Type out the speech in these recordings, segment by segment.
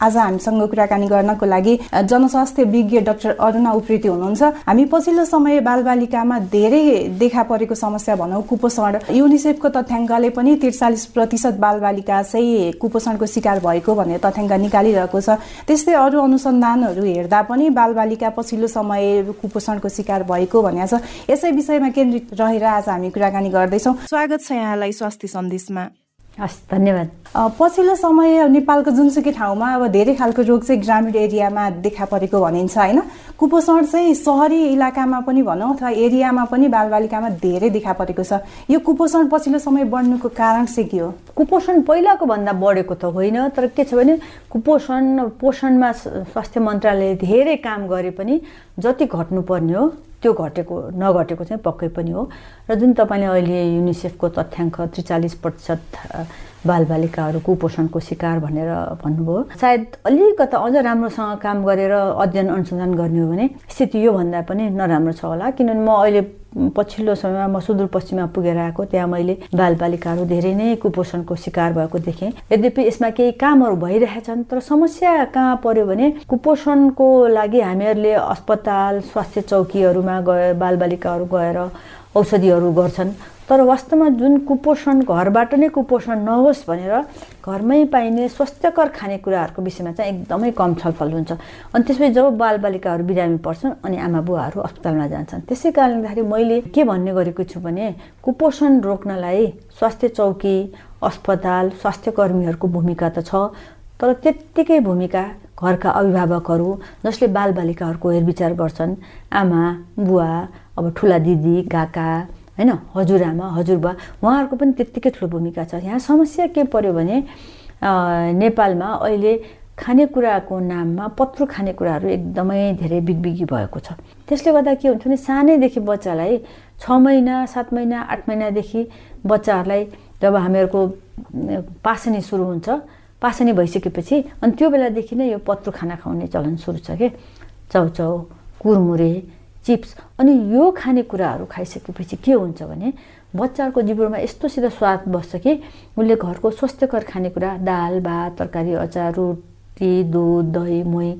आज हामीसँग कुराकानी गर्नको लागि जनस्वास्थ्य विज्ञ डाक्टर अरुणा उप्रेती हुनुहुन्छ। हामी पछिल्लो समय बालबालिकामा धेरै देखा परेको समस्या भनौँ कुपोषण। युनिसेफको तथ्याङ्कले पनि त्रिचालिस प्रतिशत बालबालिका चाहिँ कुपोषणको शिकार भएको भन्ने तथ्याङ्क निकालिरहेको छ। त्यस्तै अरू अनुसन्धानहरू हेर्दा पनि बालबालिका पछिल्लो समय कुपोषणको शिकार भएको भनेको छ। यसै विषयमा केन्द्रित रहेर आज हामी कुराकानी गर्दैछौँ। स्वागत छ यहाँलाई स्वास्थ्य सन्देशमा। हस् धन्यवाद। पछिल्लो समय नेपालको जुनसुकै ठाउँमा अब धेरै खालको रोग चाहिँ ग्रामीण एरियामा देखा परेको भनिन्छ होइन? कुपोषण चाहिँ सहरी इलाकामा पनि भनौँ अथवा एरियामा पनि बालबालिकामा धेरै देखा परेको छ। यो कुपोषण पछिल्लो समय बढ्नुको कारण चाहिँ के हो? कुपोषण पहिलाको भन्दा बढेको त होइन तर के छ भने कुपोषण पोषणमा स्वास्थ्य मन्त्रालयले धेरै काम गरे पनि जति घट्नुपर्ने हो। त्यो घटेको नघटेको चाहिँ पक्कै पनि हो। र जुन तपाईँले अहिले युनिसेफको तथ्याङ्क त्रिचालिस प्रतिशत बालबालिकाहरू कुपोषणको शिकार भनेर भन्नुभयो। सायद अलिकता अझ राम्रोसँग काम गरेर अध्ययन अनुसन्धान गर्ने हो भने स्थिति योभन्दा पनि नराम्रो छ होला। किनभने म अहिले पछिल्लो समयमा म सुदूरपश्चिममा पुगेर आएको त्यहाँ मैले बालबालिकाहरू धेरै नै कुपोषणको शिकार भएको देखेँ। यद्यपि यसमा केही कामहरू भइरहेछन् तर समस्या कहाँ पर्यो भने कुपोषणको लागि हामीहरूले अस्पताल स्वास्थ्य चौकीहरूमा गए बालबालिकाहरू गएर औषधिहरू गर्छन्। तर वास्तवमा जुन कुपोषण घरबाट नै कुपोषण नहोस् भनेर घरमै पाइने स्वास्थ्यकर खानेकुराहरूको विषयमा चाहिँ एकदमै कम छलफल हुन्छ। अनि त्यसपछि जब बालबालिकाहरू बिरामी पर्छन् अनि आमा बुवाहरू अस्पतालमा जान्छन्। त्यसै कारणले गर्दाखेरि मैले के भन्ने गरेको छु भने कुपोषण रोक्नलाई स्वास्थ्य चौकी अस्पताल स्वास्थ्य कर्मीहरूको भूमिका त छ तर त्यत्तिकै भूमिका घरका अभिभावकहरू जसले बालबालिकाहरूको हेरविचार गर्छन् आमा बुवा अब ठुला दिदी काका होइन हजुरआमा हजुरबा उहाँहरूको पनि त्यत्तिकै ठुलो भूमिका छ। यहाँ समस्या के पर्यो भने नेपालमा अहिले खानेकुराको नाममा पत्रु खानेकुराहरू एकदमै धेरै बिगबिगी भएको छ। त्यसले गर्दा के हुन्छ भने सानैदेखि बच्चालाई छ महिना सात महिना आठ महिनादेखि बच्चाहरूलाई जब हामीहरूको पासनी सुरु हुन्छ पासनी भइसकेपछि अनि त्यो बेलादेखि नै यो पत्रु खाना खुवाउने चलन सुरु छ कि? चाउचाउ कुरमुरे चिप्स अनि यो खानेकुराहरू खाइसकेपछि के हुन्छ भने बच्चाहरूको जिब्रोमा यस्तोसित स्वाद बस्छ कि उसले घरको स्वस्थकर खानेकुरा दाल भात तरकारी अचार रोटी दुध दही मोही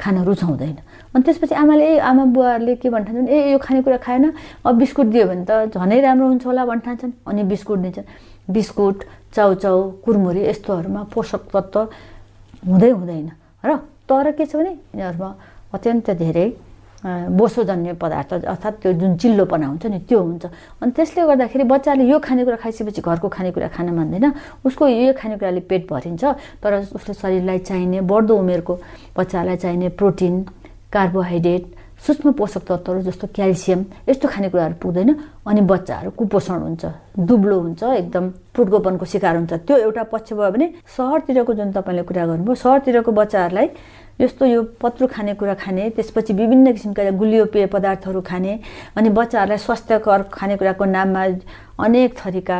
खान रुचाउँदैन। अनि त्यसपछि आमाले आमा बुवाहरूले के भन्ठान्छन् ए यो खानेकुरा खाएन अब बिस्कुट दियो भने त झनै राम्रो हुन्छ होला भन्ठान्छन् अनि बिस्कुट दिन्छन्। बिस्कुट चाउचाउ कुरमुरी यस्तोहरूमा पोषक तत्त्व हुँदै हुँदैन। र तर के छ भने यिनीहरूमा अत्यन्त धेरै बोसोजन्य पदार्थ अर्थात् त्यो जुन चिल्लोपना हुन्छ नि त्यो हुन्छ। अनि त्यसले गर्दाखेरि बच्चाले यो खानेकुरा खाइसकेपछि घरको खानेकुरा खान मान्दैन। उसको यो खानेकुराले पेट भरिन्छ तर उसले शरीरलाई चाहिने बढ्दो उमेरको बच्चालाई चाहिने प्रोटिन कार्बोहाइड्रेट सूक्ष्म पोषक तत्त्वहरू जस्तो क्याल्सियम यस्तो खानेकुराहरू पुग्दैन। अनि बच्चाहरू कुपोषण हुन्छ दुब्लो हुन्छ एकदम फुटकोपनको शिकार हुन्छ। त्यो एउटा पक्ष भयो भने सहरतिरको जुन तपाईँले कुरा गर्नुभयो सहरतिरको बच्चाहरूलाई यस्तो यो पत्रु खानेकुरा खाने त्यसपछि विभिन्न किसिमका गुलियो पेय पदार्थहरू खाने अनि बच्चाहरूलाई स्वास्थ्यकर खानेकुराको नाममा अनेक थरीका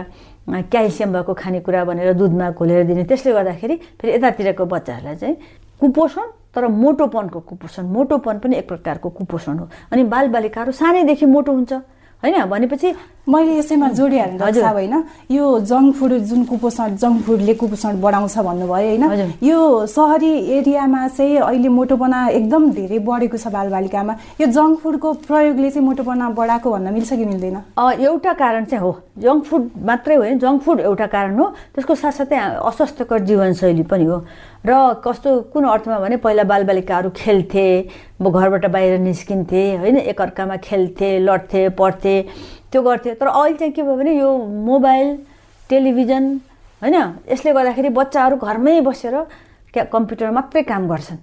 क्याल्सियम भएको खानेकुरा भनेर दुधमा घोलेर दिने त्यसले गर्दाखेरि फेरि यतातिरको बच्चाहरूलाई चाहिँ कुपोषण तर मोटोपनको कुपोषण मोटोपन पनि एक प्रकारको कुपोषण हो। अनि बालबालिकाहरू सानैदेखि मोटो हुन्छ होइन? भनेपछि मैले यसैमा जोडिहाल्नु हजुर। होइन। यो जङ्क फुड जुन कुपोषण जङ्क फुडले कुपोषण बढाउँछ भन्नुभयो होइन। यो सहरी एरियामा चाहिँ अहिले मोटोपना एकदम धेरै बढेको छ बालबालिकामा। यो जङ्क फुडको प्रयोगले चाहिँ मोटोपना बढाएको भन्न मिल्छ कि मिल्दैन? एउटा कारण चाहिँ हो। जङ्क फुड मात्रै होइन जङ्क फुड एउटा कारण हो। त्यसको साथसाथै अस्वास्थ्यकर जीवनशैली पनि हो। र कस्तो कुन अर्थमा भने पहिला बालबालिकाहरू खेल्थे घरबाट बाहिर निस्किन्थे होइन एकअर्कामा खेल्थे लड्थे पढ्थे त्यो गर्थे तर अहिले चाहिँ के भयो भने यो मोबाइल टेलिभिजन होइन यसले गर्दाखेरि बच्चाहरू घरमै बसेर क्या कम्प्युटर मात्रै काम गर्छन्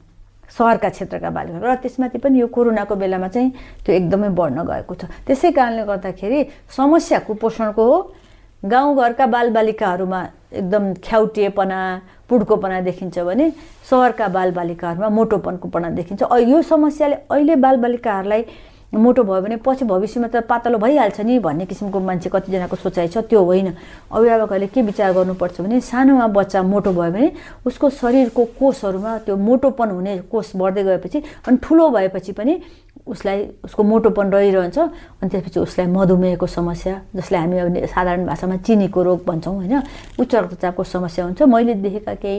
सहरका क्षेत्रका बालिकाहरू र त्यसमाथि पनि यो कोरोनाको बेलामा चाहिँ त्यो एकदमै बढ्न गएको छ। त्यसै कारणले गर्दाखेरि समस्या कुपोषणको हो। गाउँघरका बालबालिकाहरूमा एकदम ख्याउटिएपना पुड्कोपना देखिन्छ भने सहरका बालबालिकाहरूमा मोटोपनकोपना देखिन्छ। यो समस्याले अहिले बालबालिकाहरूलाई मोटो भयो भने पछि भविष्यमा त पातलो भइहाल्छ नि भन्ने किसिमको मान्छे कतिजनाको सोचाइ छ त्यो होइन। अभिभावकहरूले के विचार गर्नुपर्छ भने सानोमा बच्चा मोटो भयो भने उसको शरीरको कोषहरूमा त्यो मोटोपन हुने कोष बढ्दै गएपछि अनि ठुलो भएपछि पनि उसलाई उसको मोटोपन रहिरहन्छ अनि त्यसपछि उसलाई मधुमेहको समस्या जसलाई हामी अब साधारण भाषामा चिनीको रोग भन्छौँ होइन उच्च रक्तचापको समस्या हुन्छ। मैले देखेका केही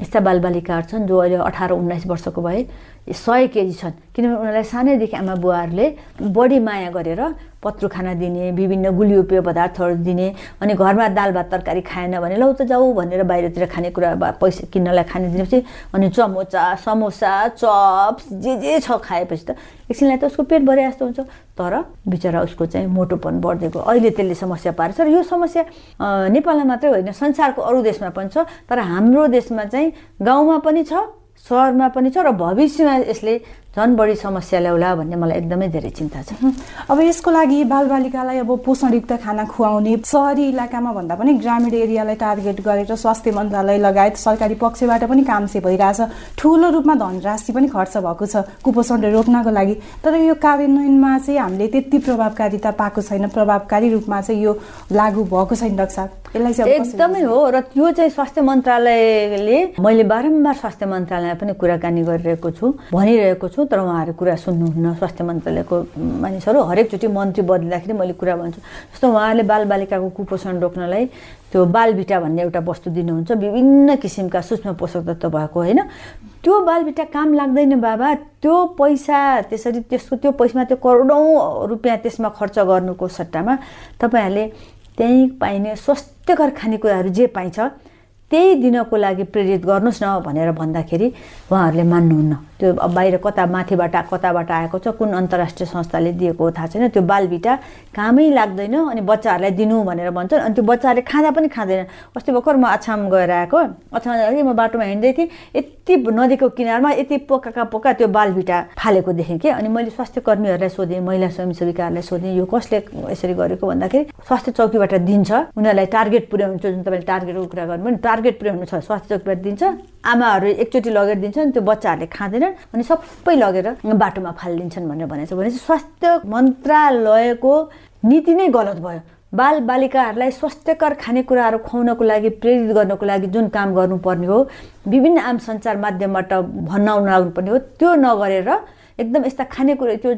यस्ता बालबालिकाहरू छन् जो अहिले अठार उन्नाइस वर्षको भए सय केजी छन्। किनभने उनीहरूलाई सानैदेखि आमा बुवाहरूले बढी माया गरेर पत्रु खाना दिने विभिन्न गुलियो पेय पदार्थहरू दिने अनि घरमा दाल भात तरकारी खाएन भने लौ त जाऊ भनेर बाहिरतिर खानेकुरा पैसा किन्नलाई खाने दिनेपछि अनि चमोचा समोसा चप्स जे जे छ खाएपछि त एकछिनलाई त उसको पेट भरे जस्तो हुन्छ। तर बिचरा उसको चाहिँ मोटोपन बढ्दै गयो। अहिले त्यसले समस्या पारेछ र यो समस्या नेपालमा मात्रै होइन संसारको अरू देशमा पनि छ तर हाम्रो देशमा चाहिँ गाउँमा पनि छ सहरमा पनि छ र भविष्यमा यसले झन् बढी समस्या ल्याउला भन्ने मलाई एकदमै धेरै चिन्ता छ। अब यसको लागि बालबालिकालाई अब पोषणयुक्त खाना खुवाउने सहरी इलाकामा भन्दा पनि ग्रामीण एरियालाई टार्गेट गरेर स्वास्थ्य मन्त्रालय लगायत सरकारी पक्षबाट पनि काम चाहिँ भइरहेछ ठुलो रूपमा धनराशि पनि खर्च भएको छ कुपोषण रोक्नको लागि। तर यो कार्यान्वयनमा चाहिँ हामीले त्यति प्रभावकारिता पाएको छैन। प्रभावकारी रूपमा चाहिँ यो लागू भएको छैन साहब। यसलाई चाहिँ एकदमै हो र त्यो चाहिँ स्वास्थ्य मन्त्रालयले मैले बारम्बार स्वास्थ्य मन्त्रालयमा पनि कुराकानी गरिरहेको छु भनिरहेको छु। तर उहाँहरू कुरा सुन्नुहुन्न स्वास्थ्य मन्त्रालयको मानिसहरू हरेकचोटि मन्त्री बदलिँदाखेरि मैले कुरा भन्छु। जस्तो उहाँहरूले बालबालिकाको कुपोषण रोक्नलाई त्यो बालबिटा भन्ने एउटा वस्तु दिनुहुन्छ विभिन्न किसिमका सूक्ष्म पोषक तत्व भएको होइन? त्यो बालबिटा काम लाग्दैन बाबा। त्यो पैसा त्यसरी त्यसको त्यो पैसामा त्यो करोडौँ रुपियाँ त्यसमा खर्च गर्नुको सट्टामा तपाईँहरूले त्यहीँ पाइने स्वास्थ्यकर खानेकुराहरू जे पाइन्छ त्यही दिनको लागि प्रेरित गर्नुहोस् न भनेर भन्दाखेरि उहाँहरूले मान्नुहुन्न। त्यो बाहिर कता माथिबाट कताबाट आएको छ कुन अन्तर्राष्ट्रिय संस्थाले दिएको थाहा छैन। त्यो बालबिटा कामै लाग्दैन अनि बच्चाहरूलाई दिनु भनेर भन्छन्। अनि त्यो बच्चाहरूले खाँदा पनि खाँदैन। अस्ति भर्खर म आछाम गएर आएको। आछाम जाँदाखेरि म बाटोमा हिँड्दै थिएँ। यति नदीको किनारमा यति पोकाका पोका त्यो बालबिटा फालेको देखेँ कि। अनि मैले स्वास्थ्य कर्मीहरूलाई सोधेँ महिला स्वयंसेविकाहरूलाई सोधेँ यो कसले यसरी गरेको भन्दाखेरि स्वास्थ्य चौकीबाट दिन्छ। उनीहरूलाई टार्गेट पुर्याउनु जुन तपाईँले टार्गेटको कुरा गर्नुभयो टार्गेट पुर्याउनु छ स्वास्थ्य चौकीबाट दिन्छ आमाहरू एकचोटि लगेर दिन्छ नि त्यो बच्चाहरूले खाँदैनन् अनि सबै लगेर बाटोमा फालिदिन्छन् भनेर भनेको छ भनेपछि स्वास्थ्य मन्त्रालयको नीति नै गलत भयो। बाल बालिकाहरूलाई स्वास्थ्यकर खानेकुराहरू खुवाउनको लागि प्रेरित गर्नको लागि जुन काम गर्नुपर्ने हो विभिन्न आम सञ्चार माध्यमबाट भन्न लाग्नुपर्ने हो त्यो नगरेर एकदम यस्ता खानेकुरा त्यो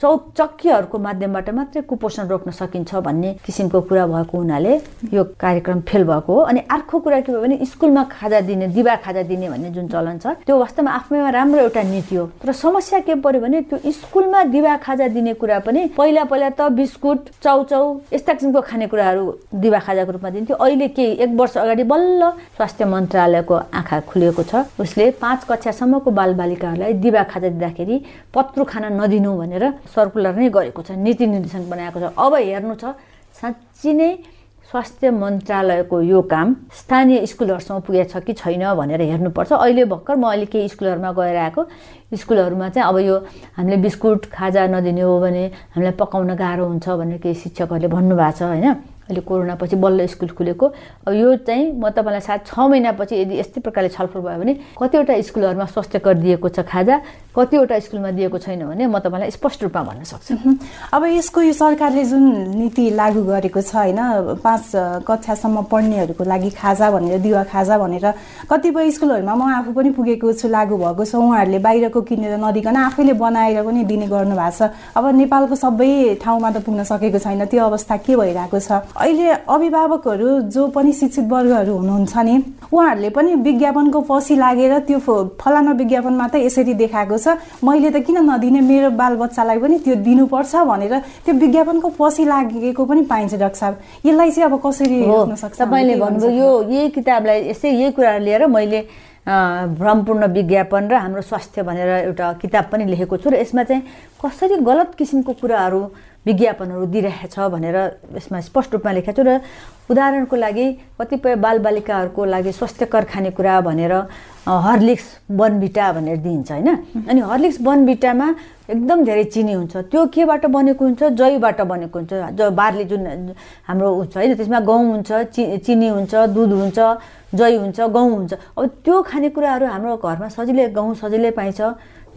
चौचक्कीहरूको माध्यमबाट मात्रै कुपोषण रोक्न सकिन्छ भन्ने किसिमको कुरा भएको हुनाले यो कार्यक्रम फेल भएको हो। अनि अर्को कुरा के भयो भने स्कुलमा खाजा दिने दिवा खाजा दिने भन्ने जुन चलन छ त्यो वास्तवमा आफैमा राम्रो एउटा नीति हो। तर समस्या के पर्यो भने त्यो स्कुलमा दिवा खाजा दिने कुरा पनि पहिला पहिला त बिस्कुट चाउचाउ यस्ता किसिमको खानेकुराहरू दिवा खाजाको रूपमा दिन्थ्यो। अहिले केही एक वर्ष अगाडि बल्ल स्वास्थ्य मन्त्रालयको आँखा खुलेको छ। उसले पाँच कक्षासम्मको बालबालिकाहरूलाई दिवा खाजा दिँदाखेरि पत्रु खाना नदिनु भनेर सर्कुलर नै गरेको छ नीति निर्देशन बनाएको छ। अब हेर्नु छ साँच्ची नै स्वास्थ्य मन्त्रालयको यो काम स्थानीय स्कुलहरूसँग पुगेको छ कि छैन भनेर हेर्नुपर्छ। अहिले भर्खर म अहिले केही स्कुलहरूमा गएर आएको स्कुलहरूमा चाहिँ अब यो हामीले बिस्कुट खाजा नदिने हो भने हामीलाई पकाउन गाह्रो हुन्छ भनेर केही शिक्षकहरूले भन्नुभएको छ होइन? अहिले कोरोनापछि बल्ल स्कुल खुलेको। अब यो चाहिँ म तपाईँलाई सायद छ महिनापछि यदि यस्तै प्रकारले छलफल भयो भने कतिवटा स्कुलहरूमा स्वास्थ्यकर दिएको छ खाजा कतिवटा स्कुलमा दिएको छैन भने म तपाईँलाई स्पष्ट रूपमा भन्न सक्छु। अब यसको यो सरकारले जुन नीति लागू गरेको छ होइन पाँच कक्षासम्म पढ्नेहरूको लागि खाजा भनेर दिवा खाजा भनेर कतिपय स्कुलहरूमा म आफू पनि पुगेको छु लागू भएको छ। उहाँहरूले बाहिरको किनेर नदिकन आफैले बनाएर पनि दिने गर्नु भएको छ। अब नेपालको सबै ठाउँमा त पुग्न सकेको छैन। त्यो अवस्था के भइरहेको छ? अहिले अभिभावकहरू जो पनि शिक्षित वर्गहरू हुनुहुन्छ नि उहाँहरूले पनि विज्ञापनको पछि लागेर त्यो फलाना विज्ञापनमा त यसरी देखाएको छ। मैले त किन नदिने? मेरो बालबच्चालाई पनि त्यो दिनुपर्छ भनेर त्यो विज्ञापनको पछि लागेको पनि पाइन्छ डाक्टर साहब। यसलाई चाहिँ अब कसरी तपाईँले भन्नुभयो यो यही किताबलाई यस्तै यही कुराहरू लिएर मैले भ्रमपूर्ण विज्ञापन र हाम्रो स्वास्थ्य भनेर एउटा किताब पनि लेखेको छु र यसमा चाहिँ कसरी गलत किसिमको कुराहरू विज्ञापनहरू दिइरहेछ भनेर यसमा स्पष्ट रूपमा लेखेको छु र उदाहरणको लागि कतिपय बालबालिकाहरूको लागि स्वास्थ्यकर खानेकुरा भनेर हर्लिक्स बनबिटा भनेर दिइन्छ होइन? अनि हर्लिक्स बनबिटामा एकदम धेरै चिनी हुन्छ। त्यो केबाट बनेको हुन्छ? जयबाट बनेको हुन्छ? ज बार्ली जुन हाम्रो हुन्छ होइन? त्यसमा गहुँ हुन्छ चि चिनी हुन्छ दुध हुन्छ जय हुन्छ गहुँ हुन्छ। अब त्यो खानेकुराहरू हाम्रो घरमा सजिलै गहुँ सजिलै पाइन्छ।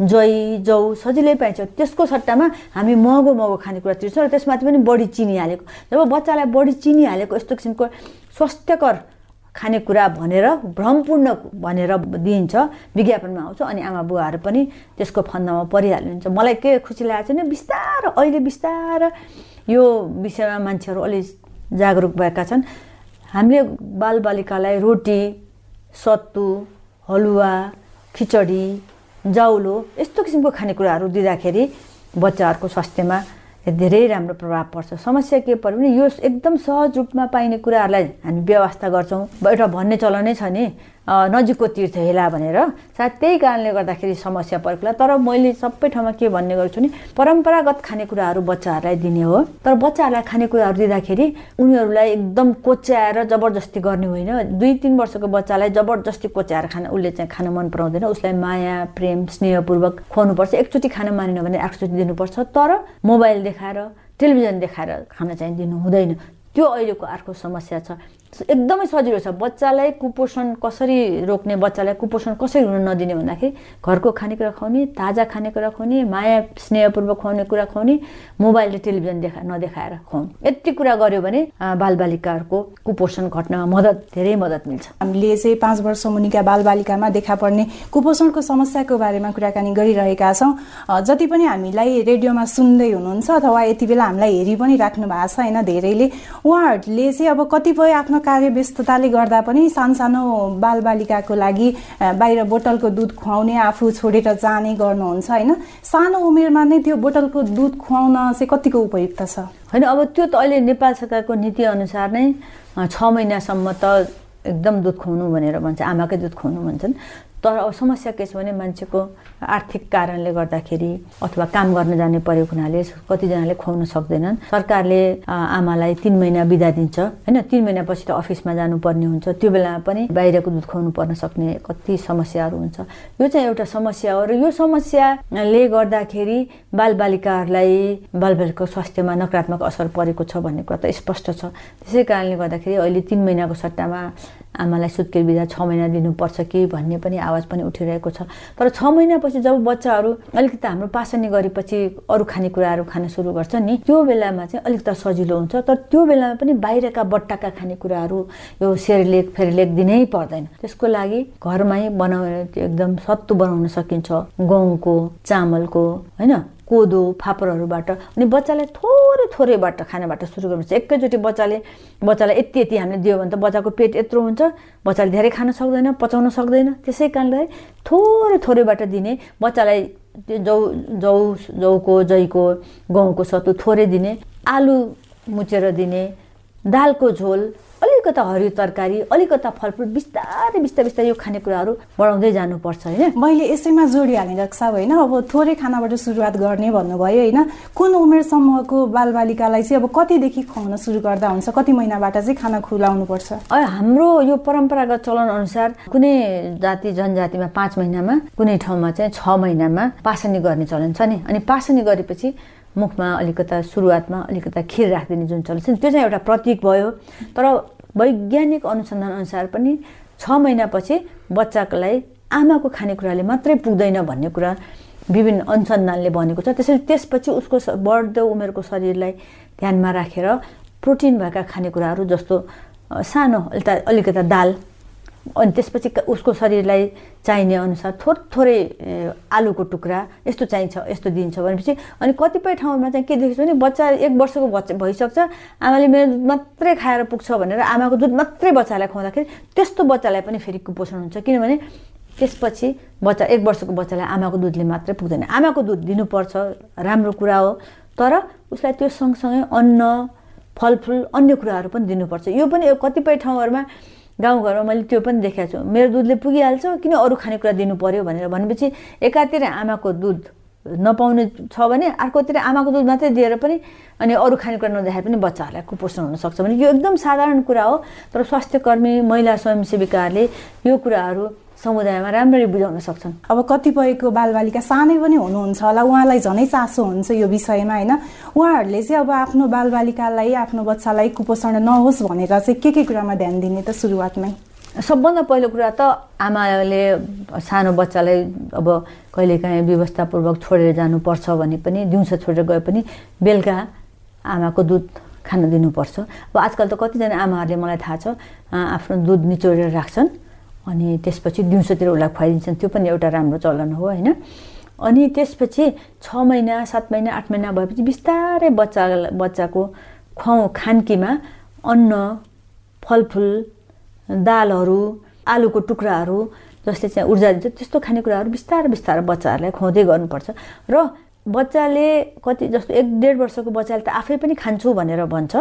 जै जौ सजिलै पाइन्छ। त्यसको सट्टामा हामी महँगो महँगो खानेकुरा तिर्छौँ र त्यसमाथि पनि बढी चिनी हालेको। जब बच्चालाई बढी चिनी हालेको यस्तो किसिमको स्वास्थ्यकर खानेकुरा भनेर भ्रमपूर्ण भनेर दिइन्छ विज्ञापनमा आउँछ अनि आमा बुवाहरू पनि त्यसको फन्दामा परिहाल्नुहुन्छ। मलाई के खुसी लागेको छ भने बिस्तारो अहिले बिस्तारो यो विषयमा मान्छेहरू अलि जागरुक भएका छन्। हामीले बालबालिकालाई रोटी सत्तु हलुवा खिचडी जाउलो यस्तो किसिमको खानेकुराहरू दिँदाखेरि बच्चाहरूको स्वास्थ्यमा धेरै राम्रो प्रभाव पर्छ। समस्या के पर्यो भने यो एकदम सहज रूपमा पाइने कुराहरूलाई हामी व्यवस्था गर्छौँ। एउटा भन्ने चलनै छ नि। नजिकको तीर्थ हेला भनेर। सायद त्यही कारणले गर्दाखेरि समस्या परेको तर मैले सबै ठाउँमा के भन्ने गर्छु नि परम्परागत खानेकुराहरू बच्चाहरूलाई दिने हो। तर बच्चाहरूलाई खानेकुराहरू दिँदाखेरि उनीहरूलाई एकदम कोच्याएर जबरजस्ती गर्ने होइन। दुई तिन वर्षको बच्चालाई जबरजस्ती कोच्याएर खान उसले चाहिँ खान मन पराउँदैन। उसलाई माया प्रेम स्नेहपूर्वक खुवाउनुपर्छ। एकचोटि खान मानेन भने एकचोटि दिनुपर्छ। तर मोबाइल देखाएर टेलिभिजन देखाएर खाना चाहिँ दिनु हुँदैन। त्यो अहिलेको अर्को समस्या छ। एकदमै सजिलो छ। बच्चालाई कुपोषण कसरी रोक्ने बच्चालाई कुपोषण कसरी हुन नदिने भन्दाखेरि घरको खानेकुरा खुवाउने ताजा खानेकुरा खुवाउने माया स्नेहपूर्वक खुवाउने कुरा खुवाउने मोबाइल र टेलिभिजन देखा नदेखाएर खुवाउने। यति कुरा गर्यो भने बालबालिकाहरूको कुपोषण घट्नमा मद्दत धेरै मद्दत मिल्छ। हामीले चाहिँ पाँच वर्ष मुनिका बालबालिकामा देखा पर्ने कुपोषणको समस्याको बारेमा कुराकानी गरिरहेका छौँ। जति पनि हामीलाई रेडियोमा सुन्दै हुनुहुन्छ अथवा यति बेला हामीलाई हेरि पनि राख्नु भएको छ होइन धेरैले उहाँहरूले चाहिँ अब कतिपय आफ्नो कार्य व्यस्तताले गर्दा पनि सानसानो बालबालिकाको लागि बाहिर बोतलको दुध खुवाउने आफू छोडेर जाने गर्नुहुन्छ होइन? सानो उमेरमा नै त्यो बोतलको दुध खुवाउन चाहिँ कतिको उपयुक्त छ? होइन अब त्यो त अहिले नेपाल सरकारको नीति अनुसार नै छ महिनासम्म त एकदम दुध खुवाउनु भनेर भन्छ आमाकै दुध खुवाउनु भन्छन्। तर अब समस्या के छ भने मान्छेको आर्थिक कारणले गर्दाखेरि अथवा काम गर्न जाने परेको हुनाले कतिजनाले खुवाउन सक्दैनन्। सरकारले आमालाई तिन महिना बिदा दिन्छ। होइन तिन महिनापछि त अफिसमा जानुपर्ने हुन्छ। त्यो बेलामा पनि बाहिरको दुध खुवाउनु पर्न सक्ने कति समस्याहरू हुन्छ। यो चाहिँ एउटा समस्या हो र यो समस्याले गर्दाखेरि बालबालिकाहरूलाई बालबालिकाको स्वास्थ्यमा नकारात्मक असर परेको छ भन्ने कुरा त स्पष्ट छ। त्यसै कारणले गर्दाखेरि अहिले तिन महिनाको सट्टामा आमालाई सुत्केर बिदा छ महिना दिनुपर्छ कि भन्ने पनि आवाज पनि उठिरहेको छ। तर छ महिनापछि जब बच्चाहरू अलिकति हाम्रो पासनी गरेपछि अरू खानेकुराहरू खान सुरु गर्छ नि त्यो बेलामा चाहिँ अलिकति सजिलो हुन्छ। तर त्यो बेलामा पनि बाहिरका बट्टाका खानेकुराहरू यो सेरेलेक फेरेलेक दिनै पर्दैन। त्यसको लागि घरमै बनाउने एकदम सत्तु बनाउन सकिन्छ। गहुँको चामलको होइन? कोदो फापरहरूबाट। अनि बच्चालाई थोरै थोरैबाट खानाबाट सुरु गर्नुपर्छ। एकैचोटि बच्चाले बच्चालाई यति यति हामीले दियो भने त बच्चाको पेट यत्रो हुन्छ। बच्चाले धेरै खान सक्दैन पचाउन सक्दैन। त्यसै कारणले थोरै थोरैबाट दिने बच्चालाई जौ जौ जौको जैको गहुँको सत्तु थोरै दिने आलु मुचेर दिने दालको झोल अलिकता हरियो तरकारी अलिकता फलफुल बिस्तारै बिस्तारै बिस्तारै यो खानेकुराहरू बढाउँदै जानुपर्छ होइन? मैले यसैमा जोडिहालेँ रक्षा होइन? अब थोरै खानाबाट सुरुवात गर्ने भन्नुभयो होइन? कुन उमेर समूहको बालबालिकालाई चाहिँ अब कतिदेखि खुवाउन सुरु गर्दा हुन्छ? कति महिनाबाट चाहिँ खाना खुलाउनु पर्छ हाम्रो यो परम्परागत चलन अनुसार कुनै जाति जनजातिमा पाँच महिनामा कुनै ठाउँमा चाहिँ छ महिनामा पासनी गर्ने चलन छ नि। अनि पासनी गरेपछि मुखमा अलिकता सुरुवातमा अलिकता खिर राखिदिने जुन चलन छ त्यो चाहिँ एउटा प्रतीक भयो। तर वैज्ञानिक अनुसन्धान अनुसार पनि छ महिनापछि बच्चाको लागि आमाको खानेकुराले मात्रै पुग्दैन भन्ने कुरा विभिन्न अनुसन्धानले भनेको छ। त्यसरी त्यसपछि उसको बढ्दो उमेरको शरीरलाई ध्यानमा राखेर प्रोटिन भएका खानेकुराहरू जस्तो सानो अलिकता दाल अनि त्यसपछि उसको शरीरलाई चाहिने अनुसार थोर थोरै आलुको टुक्रा यस्तो चाहिन्छ यस्तो दिन्छ भनेपछि अनि कतिपय ठाउँमा चाहिँ के देखेको भने बच्चा एक वर्षको बच्चा भइसक्छ आमाले मेरो दुध मात्रै खाएर पुग्छ भनेर आमाको दुध मात्रै बच्चालाई खुवाउँदाखेरि त्यस्तो बच्चालाई पनि फेरि कुपोषण हुन्छ। किनभने त्यसपछि बच्चा एक वर्षको बच्चालाई आमाको दुधले मात्रै पुग्दैन। आमाको दुध दिनुपर्छ राम्रो कुरा हो तर उसलाई त्यो सँगसँगै अन्न फलफुल अन्य कुराहरू पनि दिनुपर्छ। यो पनि कतिपय ठाउँहरूमा गाउँघरमा मैले त्यो पनि देखाएको छु। मेरो दुधले पुगिहाल्छ किन अरू खानेकुरा दिनु पऱ्यो भनेर भनेपछि एकातिर आमाको दुध नपाउने छ भने अर्कोतिर आमाको दुध मात्रै दिएर पनि अनि अरू खानेकुरा नदेखाए पनि बच्चाहरूलाई कुपोषण हुनसक्छ भने यो एकदम साधारण कुरा हो। तर स्वास्थ्य कर्मी महिला स्वयंसेविकाहरूले यो कुराहरू समुदायमा राम्ररी बुझाउन सक्छन्। अब कतिपयको बालबालिका सानै पनि हुनुहुन्छ होला उहाँलाई झनै चासो हुन्छ यो विषयमा होइन? उहाँहरूले चाहिँ अब आफ्नो बालबालिकालाई आफ्नो बच्चालाई कुपोषण नहोस् भनेर चाहिँ के के कुरामा ध्यान दिने त सुरुवातमै? सबभन्दा पहिलो कुरा त आमाले सानो बच्चालाई अब कहिलेकाहीँ व्यवस्थापूर्वक छोडेर जानुपर्छ भने पनि दिउँसो छोडेर गए पनि बेलुका आमाको दुध खान दिनुपर्छ। अब आजकल त कतिजना आमाहरूले मलाई थाहा छ आफ्नो दुध निचोडेर राख्छन्। अनि त्यसपछि दिउँसोतिर उसलाई खुवाइदिन्छन्। त्यो पनि एउटा राम्रो चलन हो होइन? अनि त्यसपछि छ महिना सात महिना आठ महिना भएपछि बिस्तारै बच्चा बच्चाको खुवाउ खानकीमा अन्न फलफुल दालहरू आलुको टुक्राहरू जसले चाहिँ ऊर्जा दिन्छ त्यस्तो खानेकुराहरू बिस्तारै बिस्तारै बच्चाहरूलाई खुवाउँदै गर्नुपर्छ। र बच्चाले कति जस्तो एक डेढ वर्षको बच्चाले त आफै पनि खान्छु भनेर भन्छ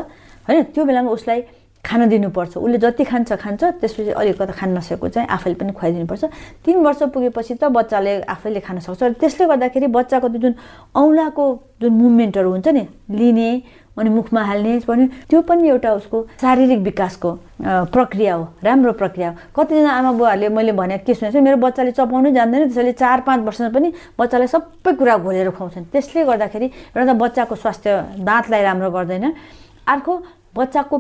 होइन? त्यो बेलामा उसलाई खान दिनुपर्छ। उसले जति खान्छ खान्छ त्यसपछि अलिकति खान नसकेको चाहिँ आफैले पनि खुवाइदिनुपर्छ। तिन वर्ष पुगेपछि त बच्चाले आफैले खान सक्छ। त्यसले गर्दाखेरि बच्चाको त्यो जुन औँलाको जुन मुभमेन्टहरू हुन्छ नि लिने अनि मुखमा हाल्ने पनि त्यो पनि एउटा उसको शारीरिक विकासको प्रक्रिया हो। राम्रो प्रक्रिया हो। कतिजना आमा बुवाहरूले मैले भने के सुनेको छु मेरो बच्चाले चपाउनै जान्दैन। त्यसैले चार पाँच वर्षमा पनि बच्चालाई सबै कुरा घोलेर खुवाउँछन्। त्यसले गर्दाखेरि एउटा त बच्चाको स्वास्थ्य दाँतलाई राम्रो गर्दैन। अर्को बच्चाको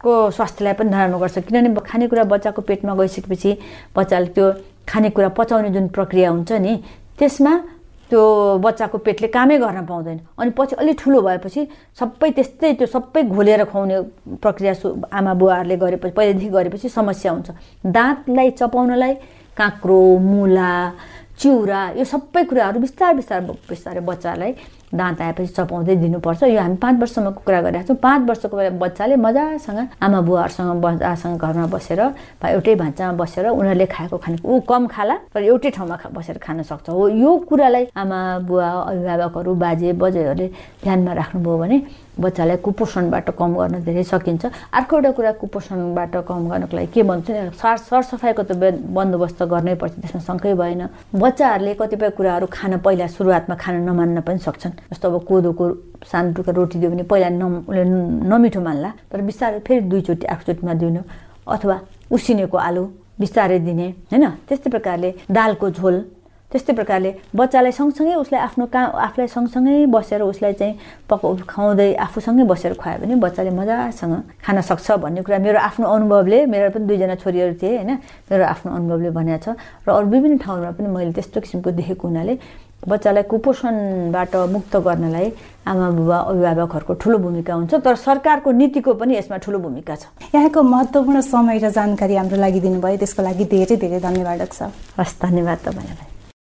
पेटको स्वास्थ्यलाई पनि नराम्रो गर्छ। किनभने खानेकुरा बच्चाको पेटमा गइसकेपछि बच्चाले त्यो खानेकुरा पचाउने जुन प्रक्रिया हुन्छ नि त्यसमा त्यो बच्चाको पेटले कामै गर्न पाउँदैन। अनि पछि अलिक ठुलो भएपछि सबै त्यस्तै त्यो सबै घोलेर खुवाउने प्रक्रिया आमा बुवाहरूले गरेपछि पहिलादेखि गरेपछि समस्या हुन्छ। दाँतलाई चपाउनलाई काँक्रो मुला चिउरा यो सबै कुराहरू बिस्तारै बिस्तारै बिस्तारै बच्चालाई दाँत आएपछि चपाउँदै दिनुपर्छ। यो हामी पाँच वर्षसम्मको कुरा गरिरहेको छौँ। पाँच वर्षको बच्चाले मजासँग आमा बुवाहरूसँग बच्चासँग घरमा बसेर एउटै भान्चामा बसेर उनीहरूले खाएको खाने ऊ कम खाला तर एउटै ठाउँमा बसेर खान सक्छ। हो यो कुरालाई आमा बुवा अभिभावकहरू बाजे बजेहरूले ध्यानमा राख्नुभयो भने बच्चालाई कुपोषणबाट कम गर्न धेरै सकिन्छ। अर्को एउटा कुरा कुपोषणबाट कम गर्नको लागि के भन्छ सार सरसफाइको त बन्दोबस्त गर्नै पर्छ त्यसमा शङ्कै भएन। बच्चाहरूले कतिपय कुराहरू खान पहिला सुरुवातमा खान नमान्न पनि सक्छन्। जस्तो अब कोदोको सानो टुक्रा रोटी दियो भने पहिला न उसले नमिठो मान्ला तर बिस्तारै फेरि दुईचोटि एकचोटिमा दिनु अथवा उसिनेको आलु बिस्तारै दिने होइन? त्यस्तै प्रकारले दालको झोल त्यस्तै प्रकारले बच्चालाई सँगसँगै उसलाई आफ्नो काम आफूलाई सँगसँगै बसेर उसलाई चाहिँ पक खुवाउँदै आफूसँगै बसेर खुवायो भने बच्चाले मजासँग खान सक्छ भन्ने कुरा मेरो आफ्नो अनुभवले मेरो पनि दुईजना छोरीहरू थिए होइन? मेरो आफ्नो अनुभवले भनेको छ। र अरू विभिन्न ठाउँमा पनि मैले त्यस्तो किसिमको देखेको हुनाले बच्चालाई कुपोषणबाट मुक्त गर्नलाई आमा बुबा अभिभावकहरूको ठुलो भूमिका हुन्छ तर सरकारको नीतिको पनि यसमा ठुलो भूमिका छ। यहाँको महत्त्वपूर्ण समय र जानकारी हाम्रो लागि दिनुभयो। त्यसको लागि धेरै धेरै धन्यवाद छ। हस् धन्यवाद तपाईँलाई।